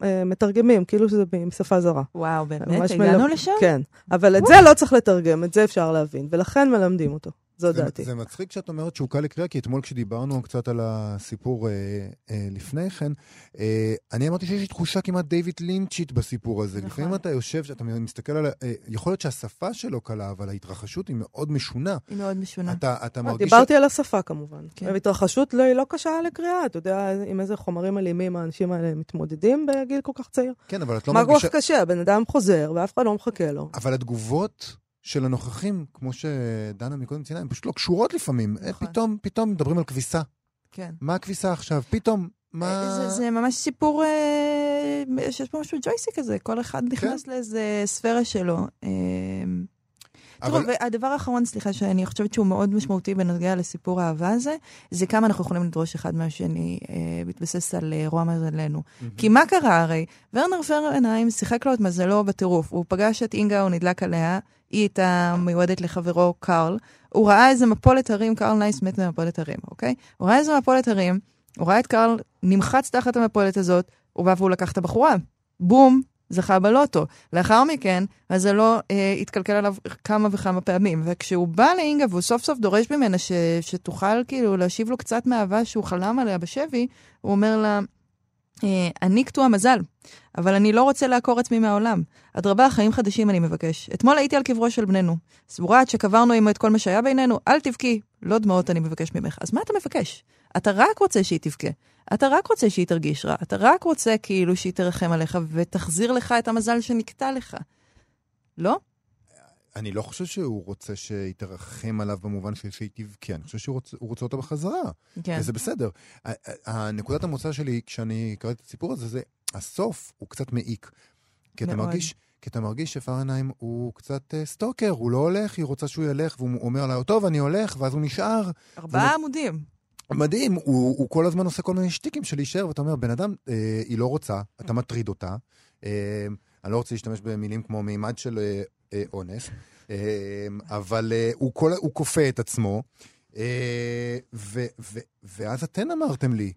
ומתרגמים, כאילו שזה משפה זרה. וואו, באמת? הגענו מלמד- לשם? כן, אבל את זה לא צריך לתרגם, את זה אפשר להבין, ולכן מלמדים אותו. זו זה, דעתי. זה מצחיק שאת אומרת שהוא קל לקריאה, כי אתמול כשדיברנו קצת על הסיפור אה, אה, לפני כן, אה, אני אמרתי שיש לי תחושה כמעט דיוויד לינצ'ית בסיפור הזה. נכון. לפעמים אתה יושב, אתה מסתכל על... ה- אה, יכול להיות שהשפה שלו קלה, אבל ההתרחשות היא מאוד משונה. היא מאוד משונה. אתה, אתה אה, מרגיש... דיברתי על השפה כמובן. כן. התרחשות לא, היא לא קשה לקריאה, אתה יודע עם איזה חומרים אלימים האנשים האלה מתמודדים בגיל כל כך צעיר. כן, אבל את לא מה כל מרגישה... כך קשה? הבן אדם חוזר ואף אחד לא מחכה לו. אבל התגובות של הנוכחים, כמו שדנה מקודם ציינה, הן פשוט לא קשורות לפעמים. אה, נכון. פתאום, פתאום מדברים על כביסה. כן. מה הכביסה עכשיו? פתאום, מה... זה, זה ממש סיפור, אה, שיש פה משהו ג'ויסי כזה, כל אחד נכנס לאיזה ספירה שלו. אה, תראו, אבל- והדבר האחרון, סליחה, שאני חושבת שהוא מאוד משמעותי בנוגע לסיפור האהבה הזה, זה כמה אנחנו יכולים לדרוש אחד מהשני, אה, בהתבסס על אה, רוע מזלנו. כי מה קרה הרי? ורנר פרנהיים שיחק לו את מזלו בטירוף. הוא פגש את אינגה, הוא נדלק עליה, היא הייתה מיועדת לחברו קארל. הוא ראה איזה מפולת הרים, קארל נייס מת ממפולת הרים, אוקיי? הוא ראה איזה מפולת הרים, הוא ראה את קארל נמחץ תחת המפולת הזאת, הוא בא והוא לקח את הבחורה. בום, זכה בלוטו. לאחר מכן, אז זה לא אה, התקלקל עליו כמה וכמה פעמים. וכשהוא בא לאינגה והוא סוף סוף דורש ממנה ש, שתוכל כאילו להשיב לו קצת מהאהבה שהוא חלם עליה בשבי, הוא אומר לה, אה, אני קטוע מזל, אבל אני לא רוצה לעקור עצמי מהעולם. אדרבה, חיים חדשים אני מבקש. אתמול הייתי על קברו של בננו. סבורה עד שקברנו עמו את כל מה שהיה בינינו, אל תבכי. לא דמעות אני מבקש ממך. אז מה אתה מבקש? אתה רק רוצה שהיא תבכה. אתה רק רוצה שהיא תרגיש רע. אתה רק רוצה כאילו שהיא תרחם עליך ותחזיר לך את המזל שנקטע לך. לא? אני לא חושב שהוא רוצה שהיא תרחם עליו במובן של שהיא תבכה, אני חושב שהוא רוצה, הוא רוצה אותה בחזרה, כן. וזה בסדר. הנקודת המוצא שלי כשאני קראתי את הסיפור הזה, זה הסוף הוא קצת מעיק. כי אתה. מרגיש, כי אתה מרגיש שפרנהיים הוא קצת אה, סטוקר, הוא לא הולך, היא רוצה שהוא ילך, והוא אומר לה, טוב, אני הולך, ואז הוא נשאר. ארבעה עמודים. מדהים, הוא, הוא כל הזמן עושה כל מיני שטיקים של להישאר, ואתה אומר, בן אדם, אה, היא לא רוצה, אתה מטריד אותה. אה, אני לא רוצה להשתמש במילים כמו מימד של אה, אה, אונס. אה, אבל אה, הוא כל- הוא כופה את עצמו. אה, ו- ו- ואז אתן אמרתם לי,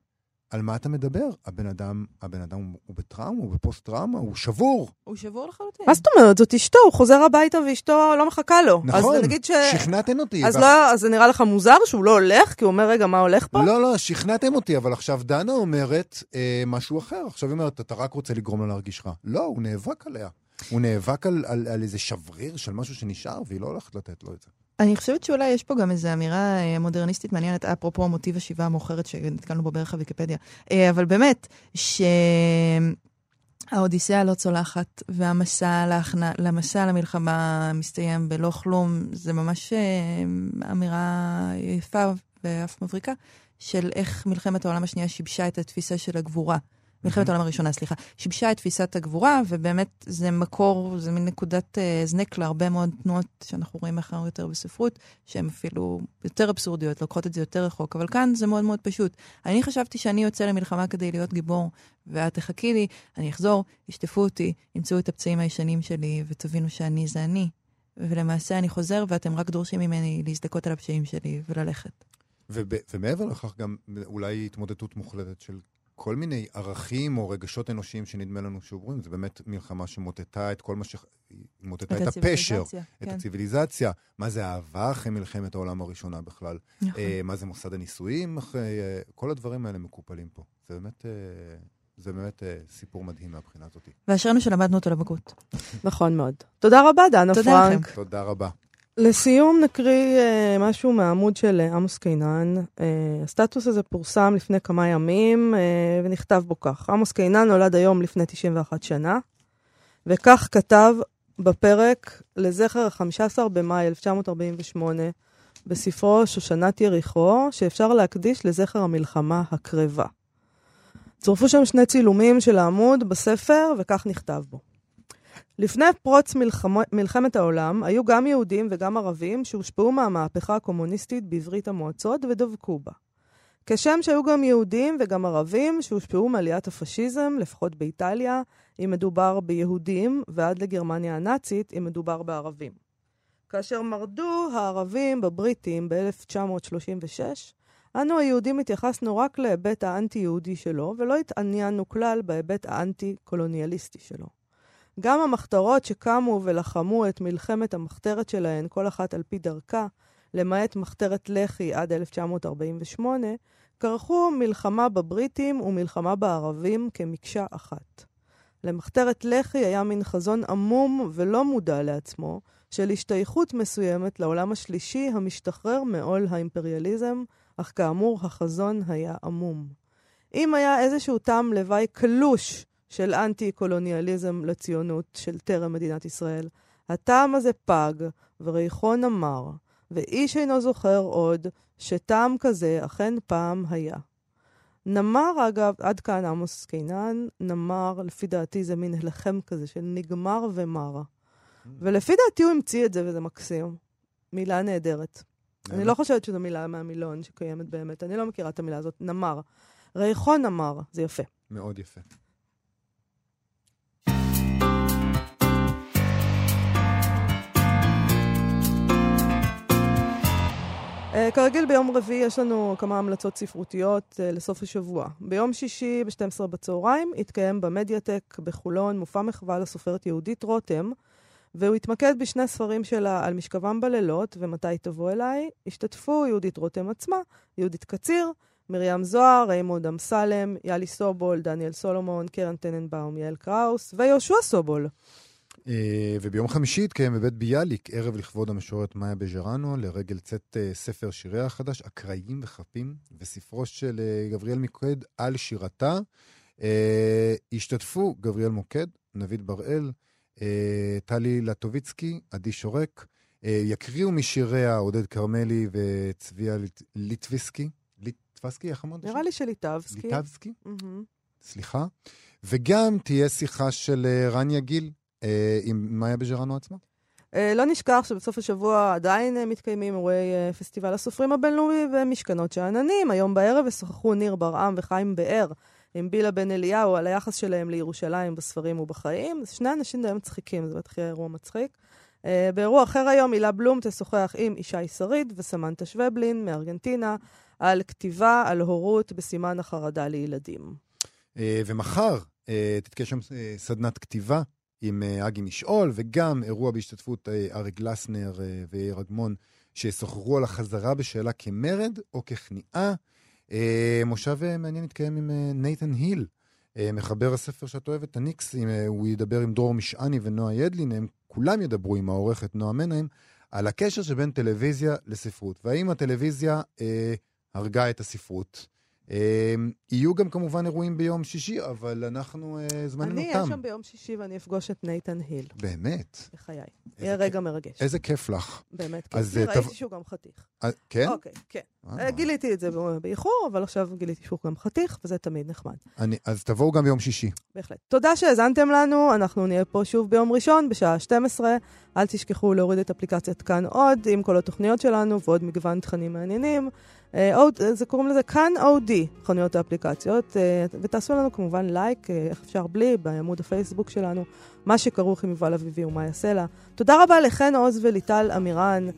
על מה אתה מדבר? הבן אדם, הבן אדם הוא- בטראומה, הוא בפוסט-טראומה, הוא שבור. הוא שבור לחלוטין. מה זאת אומרת? זאת אשתו, הוא חוזר הביתה ואשתו לא מחכה לו. נכון, אז נגיד ש... שכנעתם אותי. אז וה- לא, אז זה נראה לך מוזר שהוא לא הולך? כי הוא אומר, רגע, מה הולך פה? לא, לא, שכנעתם אותי, אבל עכשיו דנה אומרת אה, משהו אחר. עכשיו היא אומרת, אתה רק רוצה לגרום לה להרגיש רע. לא, הוא נאבק עליה. הוא נאבק על, על, על איזה שבריר של משהו שנשאר, והיא לא הולכת לתת לו את זה. אני חושבת שאולי יש פה גם איזו אמירה אה, מודרניסטית מעניינת, אפרופו המוטיב השיבה המאוחרת שנתקלנו בו בערך הוויקיפדיה. אה, אבל באמת, שהאודיסאה לא צולחת, והמסע להכנה, למסע למלחמה מסתיים בלא כלום, זה ממש אה, אמירה יפה ואף מבריקה, של איך מלחמת העולם השנייה שיבשה את התפיסה של הגבורה. מלחמת העולם הראשונה, סליחה, שיבשה את תפיסת הגבורה, ובאמת זה מקור, זה מין נקודת אה, הזנק להרבה מאוד תנועות שאנחנו רואים מאחר יותר בספרות, שהן אפילו יותר אבסורדיות, לוקחות את זה יותר רחוק, אבל כאן זה מאוד מאוד פשוט. אני חשבתי שאני יוצא למלחמה כדי להיות גיבור, ואת תחכי לי, אני אחזור, ישטפו אותי, ימצאו את הפצעים הישנים שלי, ותבינו שאני זה אני. ולמעשה אני חוזר, ואתם רק דורשים ממני להזדכות על הפשעים שלי וללכת. וב, ומעבר לכך גם אולי התמודדות מוחלטת של כל מיני ערכים או רגשות אנושיים שנדמה לנו שעוברים. זה באמת מלחמה שמוטטה את כל מה ש... מוטטה את, הפשר, הציוויליזציה, את כן. הציוויליזציה. מה זה אהבה אחרי מלחמת העולם הראשונה בכלל? נכון. אה, מה זה מוסד הנישואים אחרי... אה, כל הדברים האלה מקופלים פה. זה באמת, אה, זה באמת אה, סיפור מדהים מהבחינה הזאת. ואשרינו שלמדנו אותו לבגרות. נכון מאוד. תודה רבה, דנה תודה פרנק. לכם. תודה רבה. לסיום נקריא אה, משהו מהעמוד של אה, עמוס קינן. אה, הסטטוס הזה פורסם לפני כמה ימים אה, ונכתב בו כך: עמוס קינן נולד היום לפני 91 שנה, וכך כתב בפרק לזכר ה-15 במאי 1948 בספרו שושנת יריחו, שאפשר להקדיש לזכר המלחמה הקרבה. צורפו שם שני צילומים של העמוד בספר, וכך נכתב בו. לפני פרוץ מלחמו, מלחמת העולם, היו גם יהודים וגם ערבים שהושפעו מהמהפכה הקומוניסטית בברית המועצות ודבקו בה. כשם שהיו גם יהודים וגם ערבים שהושפעו מעליית הפשיזם, לפחות באיטליה, אם מדובר ביהודים, ועד לגרמניה הנאצית, אם מדובר בערבים. כאשר מרדו הערבים בבריטים ב-1936, אנו היהודים התייחסנו רק להיבט האנטי-יהודי שלו, ולא התעניינו כלל בהיבט האנטי-קולוניאליסטי שלו. גם המחתרות שקמו ולחמו את מלחמת המחתרת שלהן, כל אחת על פי דרכה, למעט מחתרת לח"י עד 1948, כרכו מלחמה בבריטים ומלחמה בערבים כמקשה אחת. למחתרת לח"י היה מין חזון עמום ולא מודע לעצמו, של השתייכות מסוימת לעולם השלישי המשתחרר מעול האימפריאליזם, אך כאמור החזון היה עמום. אם היה איזשהו טעם לוואי קלוש של אנטי-קולוניאליזם לציונות של טרם מדינת ישראל, הטעם הזה פג, וריחון אמר, ואיש אינו זוכר עוד שטעם כזה אכן פעם היה. נמר, אגב, עד כאן עמוס קינן, נמר, לפי דעתי זה מין הלחם כזה של נגמר ומר. ולפי דעתי הוא המציא את זה וזה מקסים. מילה נהדרת. אני לא חושבת שזו מילה מהמילון שקיימת באמת, אני לא מכירה את המילה הזאת, נמר. ריחון נמר, זה יפה. מאוד יפה. כרגיל ביום רביעי יש לנו כמה המלצות ספרותיות uh, לסוף השבוע. ביום שישי ב-12 בצהריים יתקיים במדיאטק בחולון מופע מחווה לסופרת יהודית רותם, והוא יתמקד בשני ספרים שלה על משכבם בלילות ומתי תבוא אליי. השתתפו יהודית רותם עצמה, יהודית קציר, מרים זוהר, ריימונד אמסלם, יאלי סובול, דניאל סולומון, קרן טננבאום, יעל קראוס ויהושע סובול. אה, וביום חמישי התקיים בבית ביאליק ערב לכבוד המשוררת מאיה בז'רנו לרגל צאת אה, ספר שיריה החדש, אקראיים וחפים, וספרו של אה, גבריאל מוקד על שירתה. השתתפו גבריאל מוקד, נביד בראל, טלי לטוביצקי, עדי שורק. יקריאו משיריה עודד כרמלי וצביה ליט- ליטביסקי. ליטבסקי, איך אמרת? נראה לי שליטבסקי. ליטבסקי. סליחה. וגם תהיה שיחה של רניה גיל עם מאיה בז'רנו עצמה. אה, לא נשכח שבסוף השבוע עדיין אה, מתקיימים אירועי אה, פסטיבל הסופרים הבינלאומי ומשכנות שאננים. היום בערב ישוחחו ניר ברעם וחיים באר עם בילה בן אליהו על היחס שלהם לירושלים בספרים ובחיים. שני אנשים די מצחיקים, זה בטח יהיה אירוע מצחיק. אה, באירוע אחר היום, הילה בלום תשוחח עם ישי שריד וסמנטה שוובלין מארגנטינה על כתיבה, על הורות בסימן החרדה לילדים. אה, ומחר אה, תתקיים שם אה, סדנת כתיבה עם אה, אגי משעול, וגם אירוע בהשתתפות אה, אריק גלסנר אה, ויאיר אגמון, שישוחחו על החזרה בשאלה כמרד או ככניעה. מושב מעניין יתקיים עם נייתן היל, מחבר הספר שאת אוהבת, הניקסים, אה, הוא ידבר עם דרור משעני ונועה ידלין, הם כולם ידברו עם העורכת נועה מנהיים, על הקשר שבין טלוויזיה לספרות, והאם הטלוויזיה אה, הרגה את הספרות. אה, יהיו גם כמובן אירועים ביום שישי, אבל אנחנו, אה, זמננו אני תם. אהיה שם ביום שישי ואני אפגוש את נייתן היל, באמת? בחיי. יהיה רגע. מרגש. איזה כיף לך. באמת אז, כיף. לי, אה, ראיתי שהוא גם חתיך. אה, כן? אוקיי, כן. גיליתי את זה באיחור, אבל עכשיו גיליתי שהוא גם חתיך, וזה תמיד נחמד. אני, אז תבואו גם ביום שישי. בהחלט. תודה שהאזנתם לנו, אנחנו נהיה פה שוב ביום ראשון בשעה 12. אל תשכחו להוריד את אפליקציית כאן עוד, עם כל התוכניות שלנו ועוד מגוון תכנים מעניינים. אה, עוד, זה קוראים לזה כאן אודי, חנויות האפליקציות, אה, ותעשו לנו כמובן לייק, אה, איך אפשר בלי, בעמוד הפייסבוק שלנו, מה שכרוך עם יובל אביבי ומאיה סלע. תודה רבה לחן עוז וליטל אמירן.